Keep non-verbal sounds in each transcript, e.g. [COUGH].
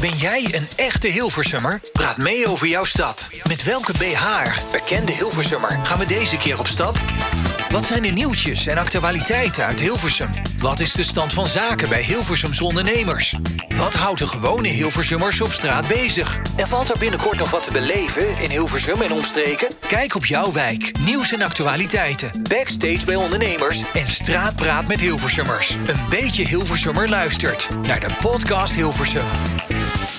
Ben jij een echte Hilversummer? Praat mee over jouw stad. Met welke BH, bekende Hilversummer, gaan we deze keer op stap? Wat zijn de nieuwtjes en actualiteiten uit Hilversum? Wat is de stand van zaken bij Hilversums ondernemers? Wat houdt de gewone Hilversummers op straat bezig? En valt er binnenkort nog wat te beleven in Hilversum en omstreken? Kijk op jouw wijk, nieuws en actualiteiten, backstage bij ondernemers en straatpraat met Hilversummers. Een beetje Hilversummer luistert naar de podcast Hilversum.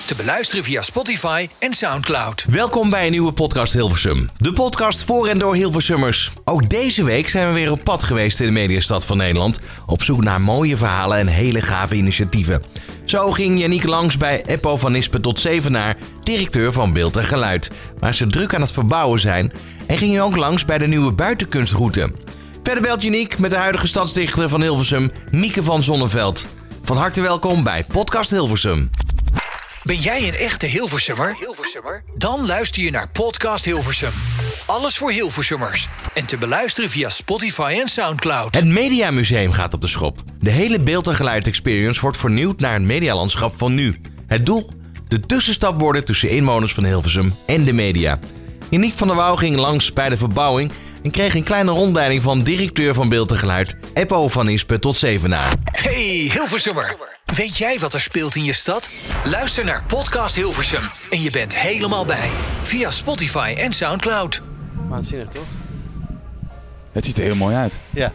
Te beluisteren via Spotify en Soundcloud. Welkom bij een nieuwe podcast Hilversum. De podcast voor en door Hilversummers. Ook deze week zijn we weer op pad geweest in de mediastad van Nederland. Op zoek naar mooie verhalen en hele gave initiatieven. Zo ging Janiek langs bij Eppo van Nispen tot Zevenaar, directeur van Beeld en Geluid. Waar ze druk aan het verbouwen zijn. En ging ook langs bij de nieuwe buitenkunstroute. Verder belt Janiek met de huidige stadsdichter van Hilversum, Mieke van Zonneveld. Van harte welkom bij Podcast Hilversum. Ben jij een echte Hilversummer? Hilversummer? Dan luister je naar Podcast Hilversum. Alles voor Hilversummers. En te beluisteren via Spotify en Soundcloud. Het Mediamuseum gaat op de schop. De hele beeld- en geluid-experience wordt vernieuwd naar het medialandschap van nu. Het doel? De tussenstap worden tussen inwoners van Hilversum en de media. Janiek van der Wouw ging langs bij de verbouwing en kreeg een kleine rondleiding van directeur van Beeld en Geluid, Eppo van Ispe tot Zevenaar. Hey Hilversummer. Weet jij wat er speelt in je stad? Luister naar Podcast Hilversum en je bent helemaal bij. Via Spotify en Soundcloud. Waanzinnig, toch? Het ziet er heel mooi uit. Ja.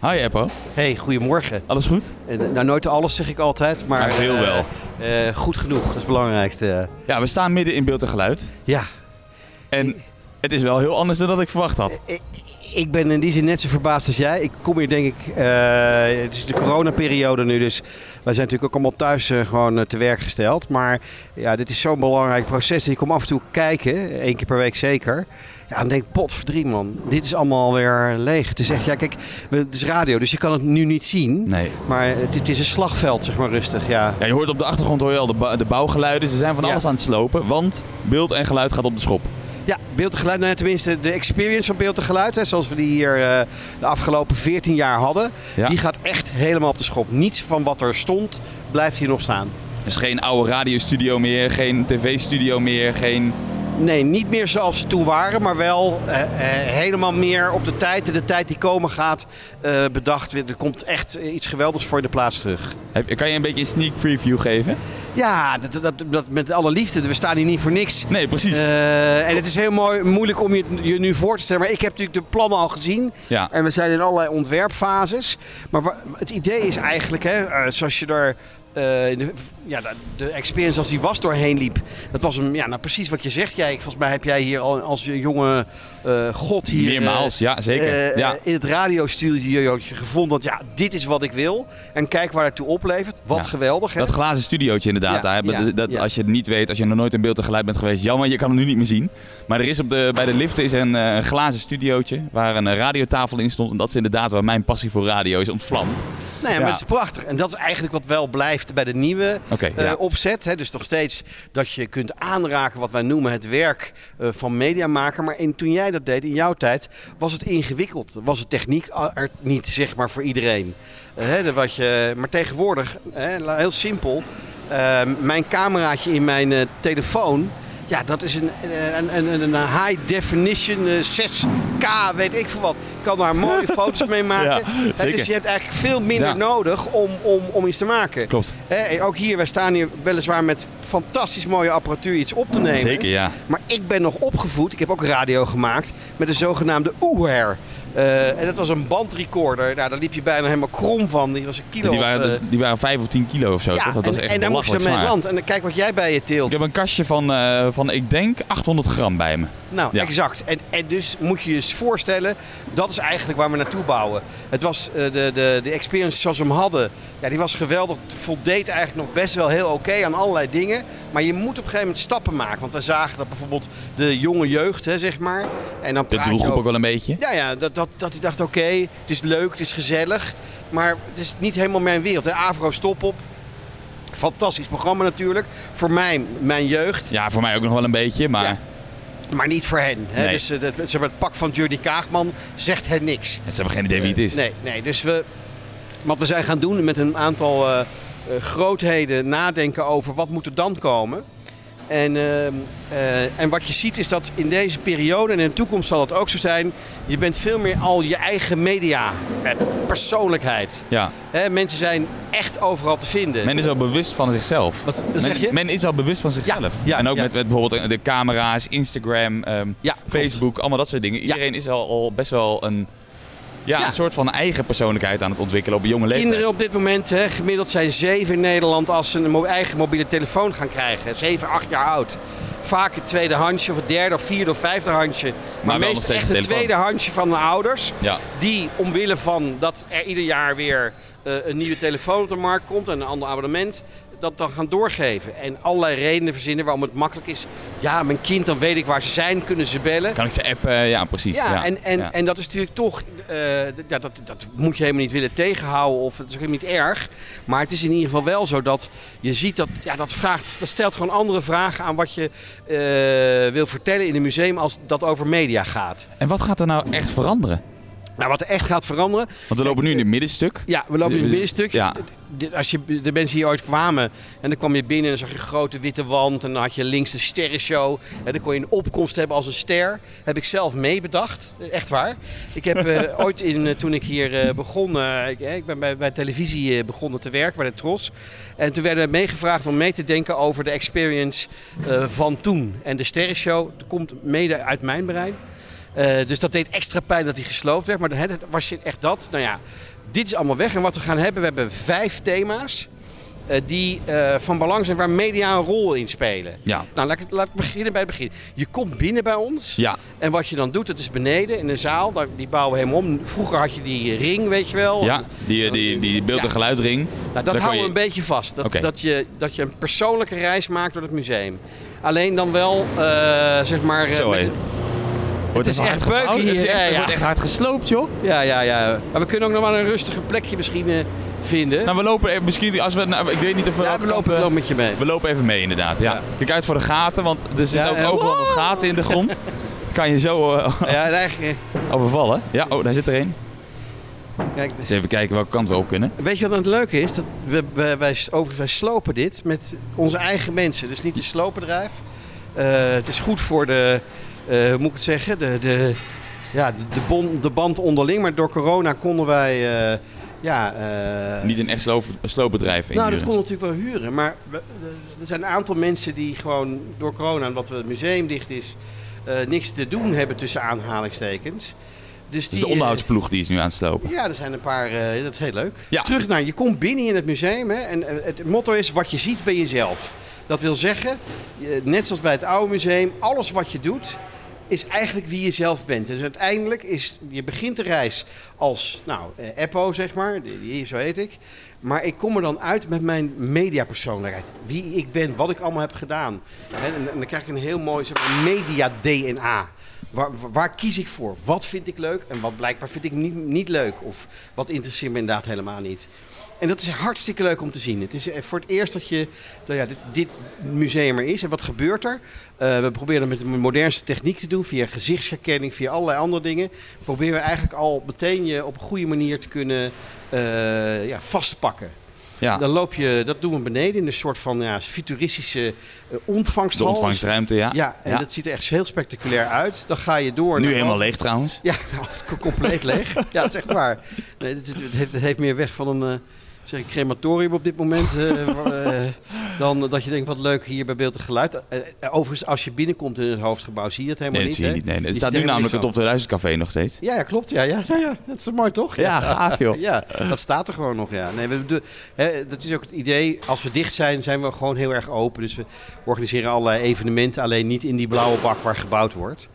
Hi Eppo, Hey, goedemorgen. alles goed? Eh, nou, nooit alles zeg ik altijd, maar... Maar veel eh, wel. eh, goed genoeg, dat is het belangrijkste. Ja, we staan midden in beeld en geluid. Ja, En het is wel heel anders dan dat ik verwacht had. ik, ik ben in die zin net zo verbaasd als jij. Ik kom hier denk ik... eh, het is de coronaperiode nu, dus wij zijn natuurlijk ook allemaal thuis eh, gewoon eh, te werk gesteld. Maar ja, dit is zo'n belangrijk proces. Ik kom af en toe kijken, één keer per week zeker. Ja, dan denk ik, potverdrie man, dit is allemaal weer leeg. Het is echt, ja kijk, het is radio, dus je kan het nu niet zien. Nee. Maar het, het is een slagveld, zeg maar rustig, ja. Ja, je hoort op de achtergrond hoor je al de, de bouwgeluiden. Ze zijn van Ja. alles aan het slopen, want beeld en geluid gaat op de schop. Ja, beeld en geluid. Nou, ja, tenminste, de experience van beeld en geluid, hè, zoals we die hier eh, de afgelopen 14 jaar hadden, Ja. die gaat echt helemaal op de schop. Niets van wat er stond blijft hier nog staan. Dus geen oude radiostudio meer, geen tv-studio meer, geen... Nee, niet meer zoals ze toen waren, maar wel eh, eh, helemaal meer op de tijd. De tijd die komen gaat eh, bedacht. Er komt echt iets geweldigs voor in de plaats terug. Kan je een beetje een sneak preview geven? Ja, dat, dat, dat met alle liefde. We staan hier niet voor niks. Nee, precies. En het is heel mooi, moeilijk om je, je nu voor te stellen. Maar ik heb natuurlijk de plannen al gezien. Ja. En we zijn in allerlei ontwerpfases. Maar het idee is eigenlijk, hè, zoals je er. Eh, de, ja, de, experience als die was doorheen liep. Dat was een, ja, nou precies wat je zegt. Jij, volgens mij heb jij hier al als jonge eh, god hier. Meermaals, eh, ja, zeker. ja. in het radiostudio gevonden dat ja, dit is wat ik wil. En kijk waar het toe oplevert. Wat Ja. geweldig. Hè? Dat glazen studiootje inderdaad. Ja, daar. ja, dat. Als je het niet weet, als je nog nooit in beeld en geluid bent geweest, jammer, je kan hem nu niet meer zien. Maar er is op de, bij de liften is een glazen studiootje waar een radiotafel in stond. En dat is inderdaad waar mijn passie voor radio is ontvlamd. Nee, maar het is prachtig. En dat is eigenlijk wat wel blijft bij de nieuwe eh, opzet. Hè. Dus nog steeds dat je kunt aanraken wat wij noemen het werk eh, van mediamaker. Maar in, toen jij dat deed, in jouw tijd, was het ingewikkeld. Was de techniek er niet, zeg maar, voor iedereen. Eh, hè, dat wat je, maar tegenwoordig, heel simpel. eh, mijn cameraatje in mijn eh, telefoon... Ja, dat is een, eh, een, een, een, high definition eh, 6K, weet ik veel wat. Ik kan daar mooie [LAUGHS] foto's mee maken. Ja. Dus je hebt eigenlijk veel minder Ja. nodig om, om, om iets te maken. Klopt. Hè, ook hier, wij staan hier weliswaar met fantastisch mooie apparatuur iets op te nemen. Zeker, ja. Maar ik ben nog opgevoed, ik heb ook radio gemaakt, met de zogenaamde Uher. Eh, en dat was een bandrecorder. Nou, daar liep je bijna helemaal krom van. Die was een kilo. Die of, waren, eh, die waren 5 of 10 kilo of zo, toch? Dat was en, echt en daar moest je mee land. En kijk wat jij bij je teelt. Ik heb een kastje van, eh, van, ik denk, 800 gram bij me. Nou, Ja. exact. En, en dus moet je je eens voorstellen, dat is eigenlijk waar we naartoe bouwen. Het was de, de, de experience zoals we hem hadden, ja, die was geweldig. Voldeed eigenlijk nog best wel heel oké aan allerlei dingen. Maar je moet op een gegeven moment stappen maken. Want we zagen dat bijvoorbeeld de jonge jeugd, hè, zeg maar. En dan De doelgroep over- ook wel een beetje. Ja, ja dat, dat, dat hij dacht, oké, het is leuk, het is gezellig. Maar het is niet helemaal mijn wereld. Hè. Avro Stop op. Fantastisch programma natuurlijk. Voor mij, mijn jeugd. Ja, voor mij ook nog wel een beetje, maar Ja. Maar niet voor hen. Hè? Nee. Dus eh, dat, zeg maar, het pak van Johnny Kaagman zegt hen niks. ze hebben geen idee wie het is. Nee, nee. Dus we, wat we zijn gaan doen met een aantal eh, eh, grootheden nadenken over wat moet er dan komen. En, ehm, eh, en wat je ziet is dat in deze periode en in de toekomst zal het ook zo zijn. Je bent veel meer al je eigen media eh, persoonlijkheid. Ja. Hè, mensen zijn echt overal te vinden. Men is al bewust van zichzelf. Wat- wat zeg je? Men, men is al bewust van zichzelf. Ja, ja, en ook met, met bijvoorbeeld de camera's, Instagram, ehm. Facebook, allemaal dat soort dingen. Iedereen is al, al best wel een, ja, Ja. een soort van eigen persoonlijkheid aan het ontwikkelen op een jonge leeftijd. Kinderen op dit moment, hè, gemiddeld zijn zeven in Nederland als ze een mo- eigen mobiele telefoon gaan krijgen. Zeven, acht jaar oud. Vaak het tweede handje of het derde of vierde of vijfde handje. Maar, nog meestal echt het tweede handje van de ouders. Ja. Die omwille van dat er ieder jaar weer eh, een nieuwe telefoon op de markt komt en een ander abonnement, dat dan gaan doorgeven. En allerlei redenen verzinnen waarom het makkelijk is. Ja, mijn kind, dan weet ik waar ze zijn, kunnen ze bellen. Kan ik ze appen? Ja, precies. Ja, en, en, ja. en dat is natuurlijk toch, ja, dat, dat moet je helemaal niet willen tegenhouden of het is ook helemaal niet erg. Maar het is in ieder geval wel zo dat je ziet dat, ja, dat vraagt, dat stelt gewoon andere vragen aan wat je eh, wil vertellen in een museum als dat over media gaat. En wat gaat er nou echt veranderen? Nou, wat er echt gaat veranderen, Want we lopen nu in het middenstuk. ja, we lopen in het middenstuk. Ja. Als je, de mensen hier ooit kwamen en dan kwam je binnen en dan zag je een grote witte wand en dan had je links de sterrenshow. En dan kon je een opkomst hebben als een ster. Heb ik zelf mee bedacht, echt waar. Ik heb eh, [LAUGHS] ooit in, eh, toen ik hier eh, begon, ik, ik ben bij, bij televisie begonnen te werken, bij de Tros. En toen werden we meegevraagd om mee te denken over de experience van toen. En de sterrenshow komt mede uit mijn brein. Eh, dus dat deed extra pijn dat hij gesloopt werd. Maar dan was je echt dat. Nou ja, dit is allemaal weg. En wat we gaan hebben, we hebben vijf thema's. eh, die eh, van belang zijn waar media een rol in spelen. Ja. Nou, laat ik, laat ik beginnen bij het begin. Je komt binnen bij ons. Ja. En wat je dan doet, dat is beneden in een zaal. Daar, die bouwen we helemaal om. Vroeger had je die ring, weet je wel. Ja, die, die, die beeld- en Ja. geluidring. Nou, dat houden we je- een beetje vast. Dat, dat, je, dat je een persoonlijke reis maakt door het museum. Alleen dan wel, zeg maar... Zo, met- Wordt is echt gebouwd. beuken hier, Het ja, Het ja. wordt echt hard gesloopt, joh. Ja, ja, ja. Maar we kunnen ook nog wel een rustige plekje misschien eh, vinden. Nou, we lopen even, misschien, als we, nou, ik weet niet of we, ja, we lopen wel met je mee. we lopen even mee inderdaad, ja. Ja. Kijk uit voor de gaten, want er zitten Ja, ook eh, overal nog wow. gaten in de grond. [LAUGHS] Kan je zo eh, Ja, eigenlijk... eh, overvallen. Ja, oh, daar zit er een. Kijk, dus- Eens even kijken welke kant we op kunnen. Weet je wat het leuke is? Dat we, we, wij, overigens, wij slopen dit met onze eigen mensen. Dus niet een sloopbedrijf. Eh, het is goed voor de, eh, hoe moet ik het zeggen, de, de, ja, de, de, bon- de band onderling. Maar door corona konden wij, eh, ja... eh, Niet een echt sloop, sloopbedrijf nou, dat kon natuurlijk wel huren. Maar we- eh, er zijn een aantal mensen die gewoon door corona, omdat het museum dicht is, eh, niks te doen hebben tussen aanhalingstekens. Dus Dus die, de eh, onderhoudsploeg die is nu aan het slopen. ja, er zijn een paar, eh, dat is heel leuk. Ja. Terug naar, je komt binnen in het museum hè, en eh, het motto is, wat je ziet ben jezelf. Dat wil zeggen, net zoals bij het oude museum, alles wat je doet is eigenlijk wie je zelf bent. Dus uiteindelijk is, je begint de reis als, nou, eh, Eppo zeg maar, die, zo heet ik. Maar ik kom er dan uit met mijn mediapersoonlijkheid. Wie ik ben, wat ik allemaal heb gedaan. En, en dan krijg ik een heel mooi zeg maar, media-DNA. Waar, waar kies ik voor? Wat vind ik leuk en wat blijkbaar vind ik niet, niet leuk? Of wat interesseert me inderdaad helemaal niet? En dat is hartstikke leuk om te zien. Het is eh, voor het eerst dat, je, dat ja, dit, dit museum er is. En wat gebeurt er? Eh, we proberen het met de modernste techniek te doen. Via gezichtsherkenning, via allerlei andere dingen. Proberen we eigenlijk al meteen je op een goede manier te kunnen eh, ja, vastpakken. Ja, Dan loop je, dat doen we beneden in een soort van ja, futuristische eh, ontvangsthal. de ontvangstruimte, ja. Ja, en Ja. dat ziet er echt heel spectaculair uit. Dan ga je door. Nu helemaal leeg trouwens. Ja, co- [LAUGHS] [LAUGHS] compleet leeg. Ja, dat is echt waar. Nee, het, het heeft, het heeft meer weg van een eh, zeg crematorium op dit moment. Eh, eh, dan dat je denkt, wat leuk hier bij Beeld en Geluid. Eh, eh, overigens, als je binnenkomt in het hoofdgebouw, zie je het helemaal Nee, dat niet. zie je niet. Nee, het staat nu namelijk het op de Café nog steeds. Ja, ja, klopt. Ja, ja, ja, [LAUGHS] ja. Dat is mooi, toch? Ja, gaaf, joh. Ja, dat staat er gewoon nog, ja. Nee, we, hè, dat is ook het idee. Als we dicht zijn, zijn we gewoon heel erg open. Dus we organiseren allerlei evenementen, alleen niet in die blauwe bak waar gebouwd wordt.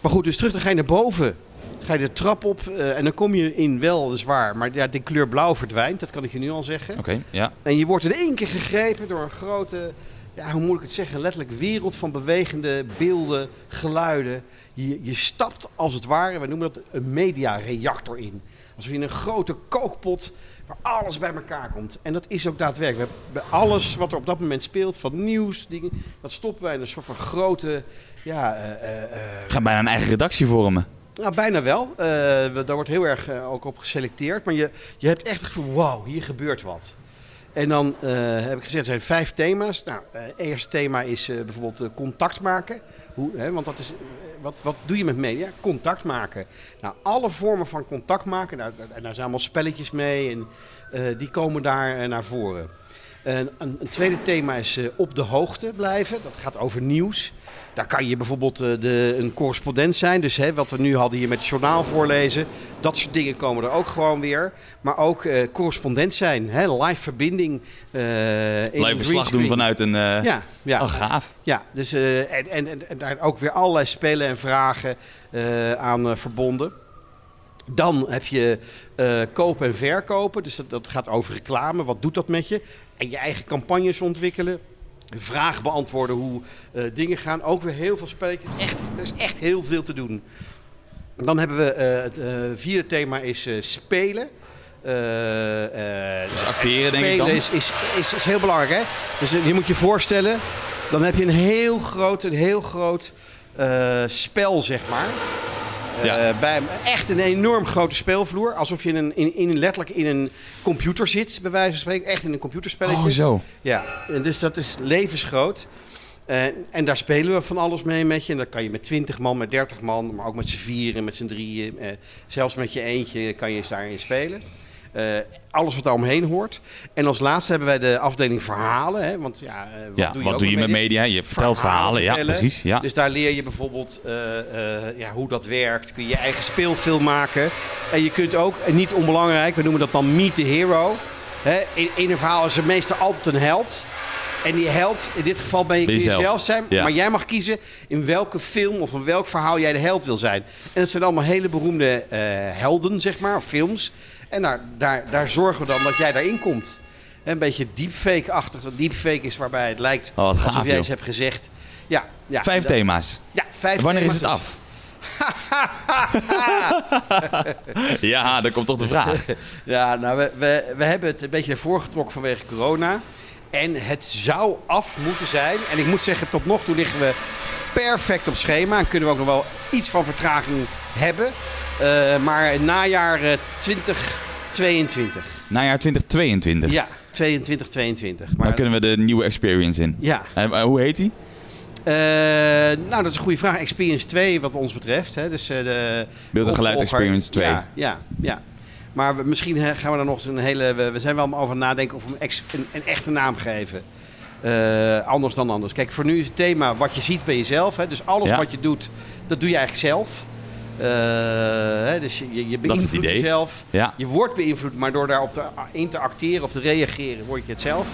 Maar goed, dus terug, dan ga je naar boven. Ga je de trap op eh, en dan kom je in wel, dat is waar. Maar ja, de kleur blauw verdwijnt, dat kan ik je nu al zeggen. Oké, ja. En je wordt in één keer gegrepen door een grote, ja, hoe moet ik het zeggen, letterlijk wereld van bewegende beelden, geluiden. Je, je stapt als het ware, wij noemen dat een mediareactor in. Alsof je in een grote kookpot waar alles bij elkaar komt. En dat is ook daadwerkelijk. We alles wat er op dat moment speelt, van nieuws, dingen, dat stoppen wij in een soort van grote, ja, eh, eh, eh, Ga bijna een eigen redactie vormen. Nou, bijna wel. Eh, daar wordt heel erg eh, ook op geselecteerd. Maar je, je hebt echt het gevoel, wauw, hier gebeurt wat. En dan eh, heb ik gezegd, er zijn vijf thema's. Nou, eerste thema is bijvoorbeeld contact maken. Hoe, hè, want dat is, wat, wat doe je met media? Contact maken. Nou, alle vormen van contact maken, nou, daar, daar zijn allemaal spelletjes mee en die komen daar naar voren. Een, een, tweede thema is eh, op de hoogte blijven. Dat gaat over nieuws. Daar kan je bijvoorbeeld eh, de, een correspondent zijn. Dus hè, wat we nu hadden hier met het journaal voorlezen. Dat soort dingen komen er ook gewoon weer. Maar ook eh, correspondent zijn. Hè, live verbinding. eh in Live verslag doen vanuit een... eh Ja, ja. Oh, gaaf. Ja, dus, en, en, daar ook weer allerlei spelen en vragen aan verbonden. Dan heb je eh, kopen en verkopen. Dus dat, dat gaat over reclame. Wat doet dat met je? En je eigen campagnes ontwikkelen. Vragen beantwoorden hoe eh, dingen gaan. Ook weer heel veel spelletjes. Echt, er is echt heel veel te doen. Dan hebben we eh, het vierde thema is spelen. Dus acteren, denk ik Spelen dan. is, is, is, is heel belangrijk, hè? Dus je moet je voorstellen, dan heb je een heel groot, een heel groot spel, zeg maar. Eh, bij, echt een enorm grote speelvloer. Alsof je in een, in, in, letterlijk in een computer zit, bij wijze van spreken. Echt in een computerspelletje. Oh, zo. Ja, en dus dat is levensgroot. En, en daar spelen we van alles mee met je. En dan kan je met 20 man, met 30 man, maar ook met z'n vieren, met z'n drieën. Eh, zelfs met je eentje kan je eens daarin spelen. Eh, alles wat daar omheen hoort. En als laatste hebben wij de afdeling verhalen. Hè? Want ja, eh, wat Ja, doe je, wat ook doe je met media? Je vertelt verhalen. Ja, precies. Ja. Dus daar leer je bijvoorbeeld eh, ja, hoe dat werkt. Kun je je eigen speelfilm maken. En je kunt ook, en niet onbelangrijk, we noemen dat dan Meet the Hero. Hè, in, in een verhaal is er meestal altijd een held. En die held, in dit geval ben je, Ben je kun je zelf. zijn. Ja. Maar jij mag kiezen in welke film of in welk verhaal jij de held wil zijn. En het zijn allemaal hele beroemde helden, zeg maar, films. En daar, daar, daar zorgen we dan dat jij daarin komt. Een beetje deepfake-achtig. Wat deepfake is waarbij het lijkt Oh, wat gaaf, alsof jij iets hebt gezegd. Ja, ja, Vijf dat- thema's. Ja, vijf Wanneer is het af? [LAUGHS] ja, dan komt toch de vraag. [LAUGHS] Ja, nou, we, we, we hebben het een beetje ervoor getrokken vanwege corona. En het zou af moeten zijn. En ik moet zeggen, tot nog toe liggen we perfect op schema. En kunnen we ook nog wel iets van vertraging hebben. Eh, maar najaar eh, 2022. Najaar 2022. Ja, 22, 22. Maar, Dan kunnen we de nieuwe experience in. Ja, En, eh, hoe heet die? Eh, nou dat is een goede vraag. Experience 2 wat ons betreft. Hè. Dus, eh, de Beeld en geluid. Experience 2. Ja, ja, ja. Maar we- misschien eh, gaan we dan nog eens een hele... We, we zijn wel over aan het nadenken of we een, een echte naam geven. Eh, anders dan anders. Kijk, voor nu is het thema wat je ziet bij jezelf. Hè. Dus alles Ja. wat je doet, dat doe je eigenlijk zelf. Eh, hè, dus je, je het beïnvloedt idee. jezelf. Ja. Je wordt beïnvloed, maar door daarop te, in te acteren of te reageren, word je het zelf.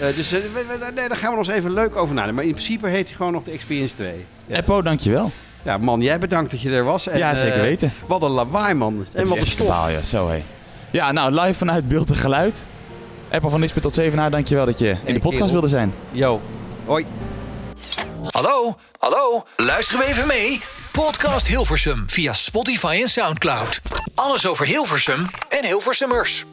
Eh, dus eh, we- we- nee, daar gaan we nog eens even leuk over nadenken. Maar in principe heet hij gewoon nog de Experience 2. Ja. Eppo, dankjewel. Ja, man, jij bedankt dat je er was. En, Ja, zeker weten. Wat een lawaai, man. Het En wat een stof. ja. Zo, hé. Ja, nou, live vanuit Beeld en Geluid. Eppo van Nispen tot Zevenaar, dankjewel dat je in de podcast kerel. wilde zijn. Yo, hoi. Hallo, hallo, luisteren we even mee? Podcast Hilversum via Spotify en Soundcloud. Alles over Hilversum en Hilversummers.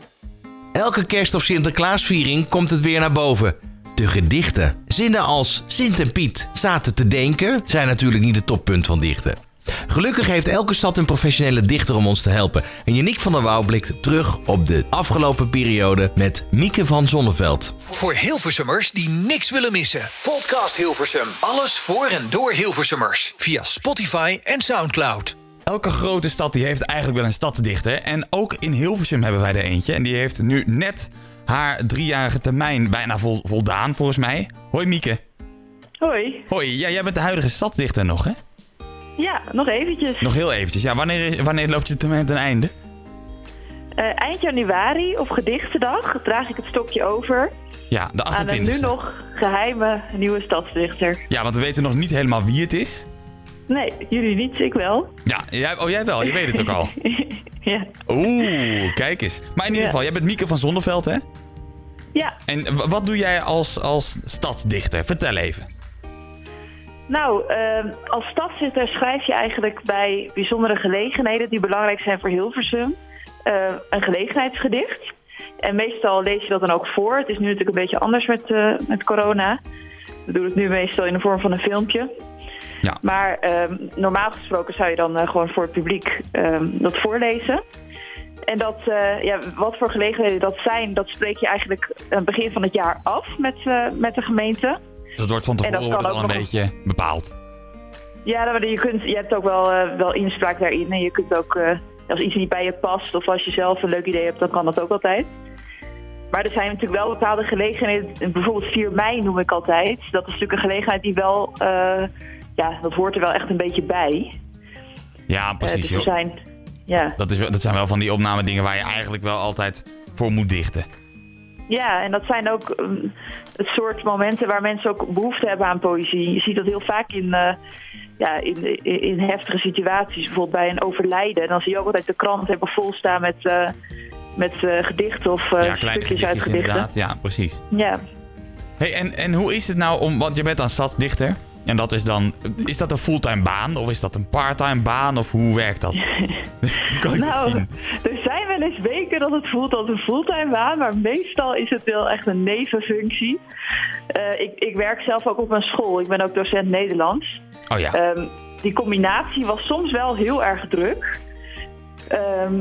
Elke kerst- of Sinterklaasviering komt het weer naar boven. De gedichten. Zinnen als Sint en Piet zaten te denken zijn natuurlijk niet het toppunt van dichten. Gelukkig heeft elke stad een professionele dichter om ons te helpen. En Yannick van der Wouw blikt terug op de afgelopen periode met Mieke van Zonneveld. Voor Hilversummers die niks willen missen. Podcast Hilversum. Alles voor en door Hilversummers. Via Spotify en Soundcloud. Elke grote stad die heeft eigenlijk wel een stadsdichter. En ook in Hilversum hebben wij er eentje. En die heeft nu net haar driejarige termijn bijna vol, voldaan, volgens mij. Hoi Mieke. Hoi. Hoi, ja, jij bent de huidige stadsdichter nog, hè? Ja, nog eventjes. Nog heel eventjes. Ja, wanneer, wanneer loopt je termijn ten einde? Eh, eind januari op gedichtendag draag ik het stokje over Ja, de aan een 28e. nu nog geheime nieuwe stadsdichter. Ja, want we weten nog niet helemaal wie het is. Nee, jullie niet, ik wel. Ja, jij, oh jij wel, je weet het ook al. [LAUGHS] ja. Oeh, kijk eens. Maar in ieder Ja. geval, jij bent Mieke van Zonneveld, hè? ja, En wat doe jij als, als stadsdichter? Vertel even. Nou, ehm, als stadsdichter schrijf je eigenlijk bij bijzondere gelegenheden die belangrijk zijn voor Hilversum eh, een gelegenheidsgedicht. En meestal lees je dat dan ook voor. Het is nu natuurlijk een beetje anders met, eh, met corona. We doen het nu meestal in de vorm van een filmpje. Ja. Maar ehm, normaal gesproken zou je dan eh, gewoon voor het publiek ehm, dat voorlezen. En dat, ja, wat voor gelegenheden dat zijn, dat spreek je eigenlijk aan het begin van het jaar af met, met de gemeente. Dus dat wordt van tevoren wordt al een beetje bepaald. Ja, dan- je, kunt, je hebt ook wel, eh, wel inspraak daarin. En je kunt ook, eh, als iets niet bij je past of als je zelf een leuk idee hebt, dan kan dat ook altijd. Maar er zijn natuurlijk wel bepaalde gelegenheden. Bijvoorbeeld 4 mei noem ik altijd. Dat is natuurlijk een gelegenheid die wel, eh, ja, dat hoort er wel echt een beetje bij. Ja, Eh, precies. dus zijn, ja. Dat, is, dat zijn wel van die opname dingen waar je eigenlijk wel altijd voor moet dichten. ja, en dat zijn ook eh, het soort momenten waar mensen ook behoefte hebben aan poëzie. Je ziet dat heel vaak in, eh, ja, in, in, heftige situaties. Bijvoorbeeld bij een overlijden. Dan zie je ook altijd de krant hebben vol staan met, eh, met eh, gedichten of ja, stukjes uit gedichten. inderdaad. Ja, precies. Ja. Hey, en, en hoe is het nou om, want je bent dan stadsdichter. En dat is dan, is dat een fulltime baan of is dat een parttime baan of hoe werkt dat? [LAUGHS] Kan Nou, zien? Wel eens weken dat het voelt als een fulltime baan, maar meestal is het wel echt een nevenfunctie. Eh, ik, ik werk zelf ook op een school. Ik ben ook docent Nederlands. Oh ja, Ehm, die combinatie was soms wel heel erg druk. Ehm,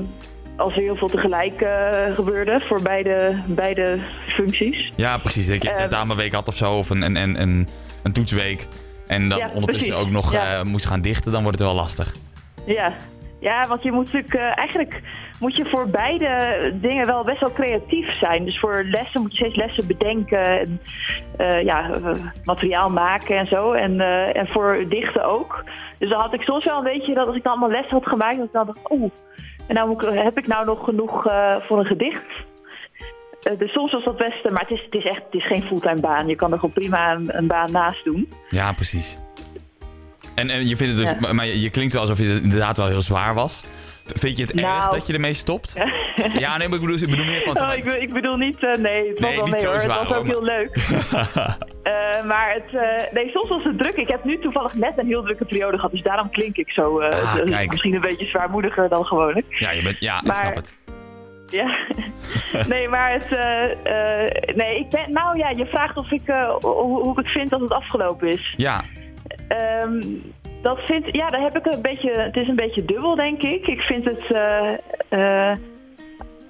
als er heel veel tegelijk eh, gebeurde voor beide, beide functies. ja precies. Dat je een ehm, tentamenweek had of zo of een, een, een, een, een toetsweek. En dan Ja, ondertussen precies. ook nog Ja. eh, moest gaan dichten, dan wordt het wel lastig. Ja. ja, want je moet natuurlijk eigenlijk moet je voor beide dingen wel best wel creatief zijn. Dus voor lessen moet je steeds lessen bedenken en eh, ja, eh, materiaal maken en zo. En, eh, en voor dichten ook. Dus dan had ik soms wel een beetje dat als ik dan allemaal les had gemaakt, dat ik dan dacht, oeh, en nou heb ik nou nog genoeg voor een gedicht? Dus soms was dat best, maar het is, het is echt het is geen fulltime baan. Je kan er gewoon prima een, een baan naast doen. Ja, precies. En, en je vindt het dus, Ja. maar- maar je, je klinkt wel alsof het inderdaad wel heel zwaar was. Vind je het Nou. erg dat je ermee stopt? [LAUGHS] Ja, nee, maar ik bedoel, ik bedoel meer van... Oh, ik, be- ik bedoel niet, eh, nee, het was Nee, wel mee hoor. zwaar, het was ook heel leuk. [LAUGHS] Eh, maar het, eh, nee, soms was het druk. Ik heb nu toevallig net een heel drukke periode gehad, dus daarom klink ik zo. Ah, dus. Misschien een beetje zwaarmoediger dan gewoonlijk. Ja, je bent, ja ik snap het. Ja. [LAUGHS] nee, maar het. nee, ik ben. Nou ja, je vraagt of ik, hoe, hoe ik het vind dat het afgelopen is. Ja, Ehm, dat vind, ja, daar heb ik een beetje. Het is een beetje dubbel, denk ik. Ik vind het. eh, eh,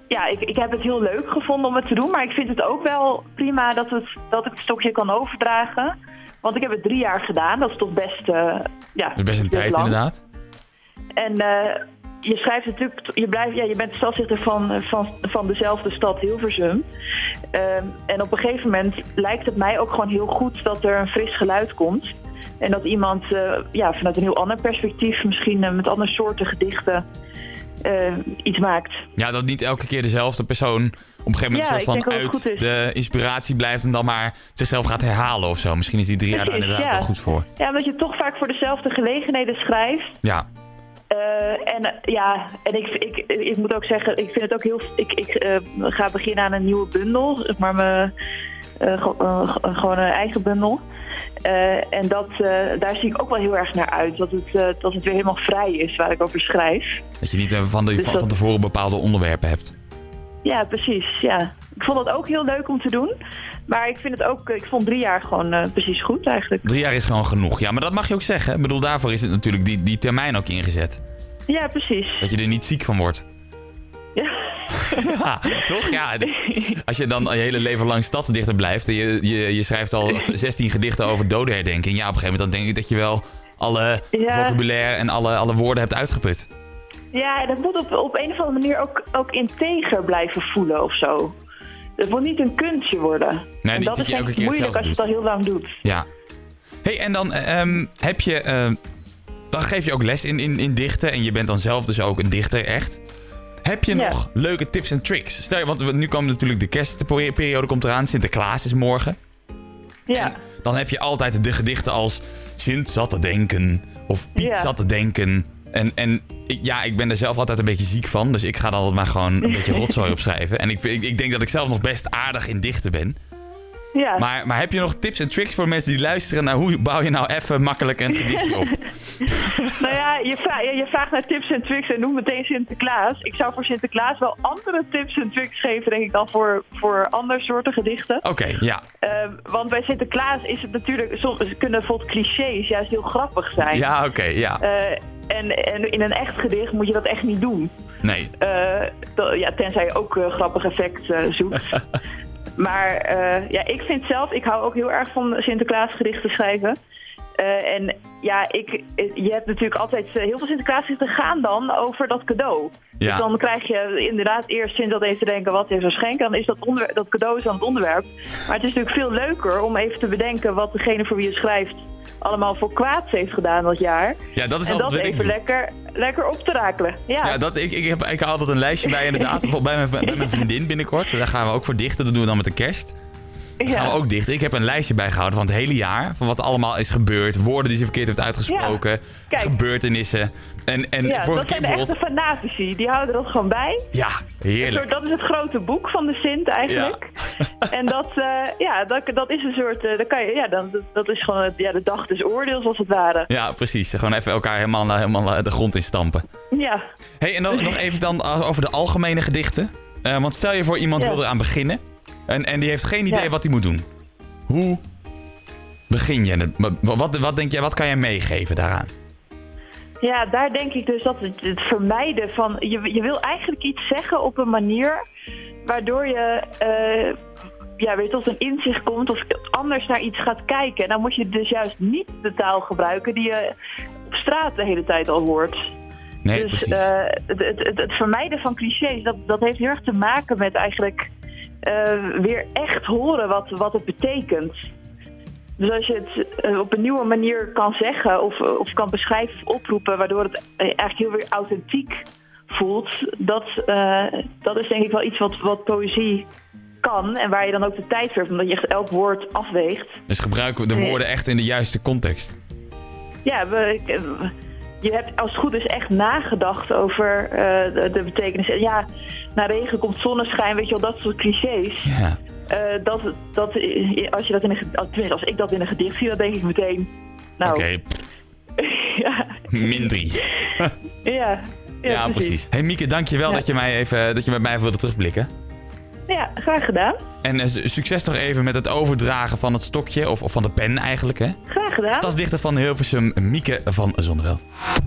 ja, ik, ik heb het heel leuk gevonden om het te doen, maar ik vind het ook wel prima dat, het, dat ik het stokje kan overdragen. Want ik heb het drie jaar gedaan, dat is toch best. eh, ja, best een tijd lang. inderdaad. En je schrijft natuurlijk, je, blijft, ja, je bent stadsdichter van, van, van dezelfde stad Hilversum. Ehm, en op een gegeven moment lijkt het mij ook gewoon heel goed dat er een fris geluid komt. En dat iemand eh, ja, vanuit een heel ander perspectief, misschien eh, met andere soorten gedichten, eh, iets maakt. Ja, dat niet elke keer dezelfde persoon op een gegeven moment Ja, een soort van uit de inspiratie blijft en dan maar zichzelf gaat herhalen of zo. Misschien is die drie jaar daar inderdaad ja. wel goed voor. Ja, omdat je toch vaak voor dezelfde gelegenheden schrijft. Ja, en ja, en ik, ik, ik moet ook zeggen, ik vind het ook heel. Ik, ik ga beginnen aan een nieuwe bundel, zeg maar mijn, ge- ge- gewoon een eigen bundel. Eh, en dat, eh, daar zie ik ook wel heel erg naar uit. Dat het, eh, dat het weer helemaal vrij is waar ik over schrijf. dat je niet van, de, Dus van, dat- van tevoren bepaalde onderwerpen hebt. Ja, precies. Ja. Ik vond het ook heel leuk om te doen. Maar ik vind het ook, ik vond drie jaar gewoon precies goed eigenlijk. Drie jaar is gewoon genoeg. Ja, maar dat mag je ook zeggen. Ik bedoel, daarvoor is het natuurlijk die, die termijn ook ingezet. Ja, precies. Dat je er niet ziek van wordt. Ja. Toch? Ja, als je dan je hele leven lang stadsdichter blijft en je, je, je schrijft al 16 gedichten over dodenherdenking. Ja, op een gegeven moment dan denk ik dat je wel alle Ja. vocabulaire en alle, alle woorden hebt uitgeput. Ja, en dat moet op, op een of andere manier ook, ook integer blijven voelen of zo. Het moet niet een kunstje worden. en niet dat is denk ik moeilijk als je het al heel lang doet. Ja. hey, en dan ehm, heb je... ehm, dan geef je ook les in, in, in dichten en je bent dan zelf dus ook een dichter, echt. Heb je Ja. nog leuke tips en tricks? Stel want nu komt natuurlijk de kerstperiode komt eraan. Sinterklaas is morgen. Ja, En dan heb je altijd de gedichten als Sint zat te denken of Piet Ja. zat te denken. En, en ja, ik ben er zelf altijd een beetje ziek van. Dus ik ga dan altijd maar gewoon een [LAUGHS] beetje rotzooi opschrijven. En ik, ik, ik denk dat ik zelf nog best aardig in dichten ben. Ja. Maar, maar heb je nog tips en tricks voor mensen die luisteren naar hoe bouw je nou even makkelijk een gedichtje op? [LAUGHS] nou ja je, vraagt, je vraagt naar tips en tricks en noem meteen Sinterklaas. Ik zou voor Sinterklaas wel andere tips en tricks geven, denk ik, dan voor, voor andere soorten gedichten. Oké, ja. Ehm, want bij Sinterklaas is het natuurlijk, soms kunnen bijvoorbeeld clichés juist heel grappig zijn. Ja, oké, ja. Eh, En, en in een echt gedicht moet je dat echt niet doen. Nee. Eh, ja, tenzij je ook eh, grappig effect zoekt. [LAUGHS] maar eh, ja, ik vind zelf, ik hou ook heel erg van Sinterklaasgedichten schrijven. Eh, en ja, ik, je hebt natuurlijk altijd eh, heel veel Sinterklaasgedichten gaan dan over dat cadeau. Ja. Dus dan krijg je inderdaad eerst zin dat even te denken, wat is er schenken? Dan is dat, onder, dat cadeau is dan het onderwerp. Maar het is natuurlijk veel leuker om even te bedenken wat degene voor wie je schrijft allemaal voor kwaads heeft gedaan dat jaar. Ja, dat is en altijd dat even lekker, lekker op te rakelen. Ja, Ja, dat, ik, ik, heb, ik hou altijd een lijstje bij inderdaad. [LAUGHS] Bijvoorbeeld bij mijn, bij mijn vriendin binnenkort. Daar gaan we ook voor dichten. Dat doen we dan met de kerst. Ja. gaan we ook dichten. Ik heb een lijstje bijgehouden van het hele jaar. Van wat allemaal is gebeurd. Woorden die ze verkeerd heeft uitgesproken. Gebeurtenissen. En, en Ja, dat zijn de echte fanatici. Die houden dat gewoon bij. Ja, heerlijk. soort- dat is het grote boek van de Sint eigenlijk. [LAUGHS] en dat, eh, ja, dat, dat is een soort. eh, dat, kan je, ja, dan, dat, is gewoon het- ja, de dag des oordeels als het ware. Ja, precies. Gewoon even elkaar helemaal, eh, helemaal de grond in stampen. Ja, hey, en dan nog even dan over de algemene gedichten. Want stel je voor iemand wil eraan beginnen. En, en die heeft geen idee Ja. wat hij moet doen. Hoe begin je? Wat, wat, denk jij, wat kan jij meegeven daaraan? ja, daar denk ik dus dat het, het vermijden van. Je, je wil eigenlijk iets zeggen op een manier waardoor je. eh, ja, weer tot een inzicht komt of anders naar iets gaat kijken. En dan moet je dus juist niet de taal gebruiken die je op straat de hele tijd al hoort. Nee, dus precies. eh, het, het, het, het vermijden van clichés, dat, dat heeft heel erg te maken met eigenlijk eh, weer echt horen wat, wat het betekent. Dus als je het eh, op een nieuwe manier kan zeggen of, of kan beschrijven of oproepen, waardoor het eh, eigenlijk heel weer authentiek voelt, dat, dat is denk ik wel iets wat, wat poëzie kan en waar je dan ook de tijd voor hebt, omdat je echt elk woord afweegt. dus gebruik de nee. woorden echt in de juiste context. Ja, we, ik- je hebt als het goed is echt nagedacht over eh, de, de betekenis. En Ja, na regen komt zonneschijn, weet je wel, dat soort clichés. Ja. Eh, dat, dat, als, je dat in een, als ik dat in een gedicht zie, dan denk ik meteen... Nou, Oké, [LAUGHS] ja, min drie. ja, ja, Ja, precies. Hey Mieke, dankjewel Ja. dat je mij even dat je met mij wilde terugblikken. Ja, graag gedaan. En eh, su- succes nog even met het overdragen van het stokje, of, of van de pen eigenlijk, hè? Graag gedaan. Stadsdichter van Hilversum, Mieke van Zonneveld.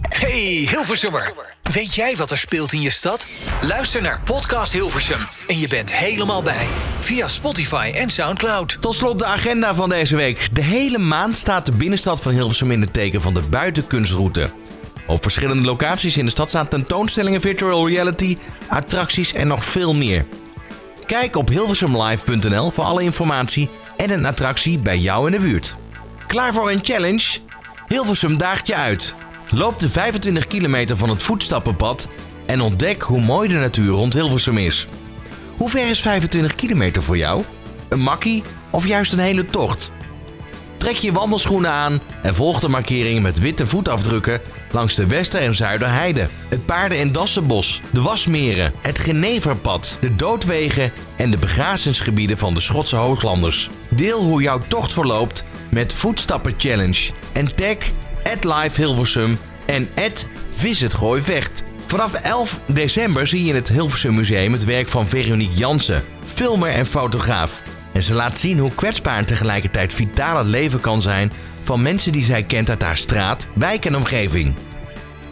Hey Hilversummer, weet jij wat er speelt in je stad? Luister naar Podcast Hilversum en je bent helemaal bij. Via Spotify en Soundcloud. Tot slot de agenda van deze week. De hele maand staat de binnenstad van Hilversum in het teken van de buitenkunstroute. Op verschillende locaties in de stad staan tentoonstellingen, virtual reality, attracties en nog veel meer. Kijk op hilversumlive.nl voor alle informatie en een attractie bij jou in de buurt. Klaar voor een challenge? Hilversum daagt je uit. Loop de 25 kilometer van het voetstappenpad en ontdek hoe mooi de natuur rond Hilversum is. Hoe ver is 25 kilometer voor jou? Een makkie of juist een hele tocht? Trek je wandelschoenen aan en volg de markeringen met witte voetafdrukken langs de Wester- en Zuiderheide, het Paarden- en Dassenbos, de Wasmeren, het Geneverpad, de Doodwegen en de begrazingsgebieden van de Schotse Hooglanders. Deel hoe jouw tocht verloopt met Voetstappen Challenge en tag Live Hilversum en Visit Gooi Vecht. Vanaf 11 december zie je in het Hilversum Museum het werk van Veronique Jansen, filmer en fotograaf. En ze laat zien hoe kwetsbaar en tegelijkertijd vitaal het leven kan zijn van mensen die zij kent uit haar straat, wijk en omgeving.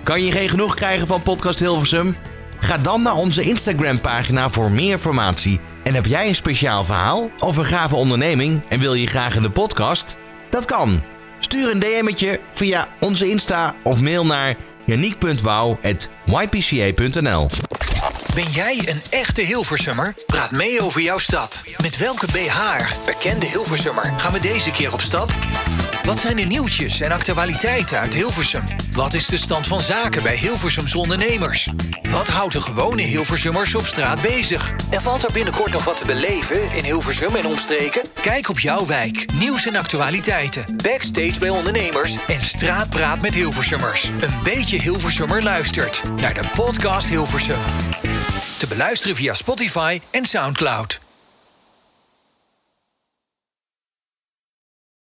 Kan je geen genoeg krijgen van Podcast Hilversum? Ga dan naar onze Instagram-pagina voor meer informatie. En heb jij een speciaal verhaal of een gave onderneming en wil je graag in de podcast? Dat kan. Stuur een DM'tje via onze Insta of mail naar janiek.wouw.ypca.nl Ben jij een echte Hilversummer? Praat mee over jouw stad. Met welke BH, bekende Hilversummer, gaan we deze keer op stap? Wat zijn de nieuwtjes en actualiteiten uit Hilversum? Wat is de stand van zaken bij Hilversums ondernemers? Wat houdt de gewone Hilversummers op straat bezig? En valt er binnenkort nog wat te beleven in Hilversum en omstreken? Kijk op jouw wijk, nieuws en actualiteiten, backstage bij ondernemers en straatpraat met Hilversummers. Een beetje Hilversummer luistert naar de podcast Hilversum. Te beluisteren via Spotify en Soundcloud.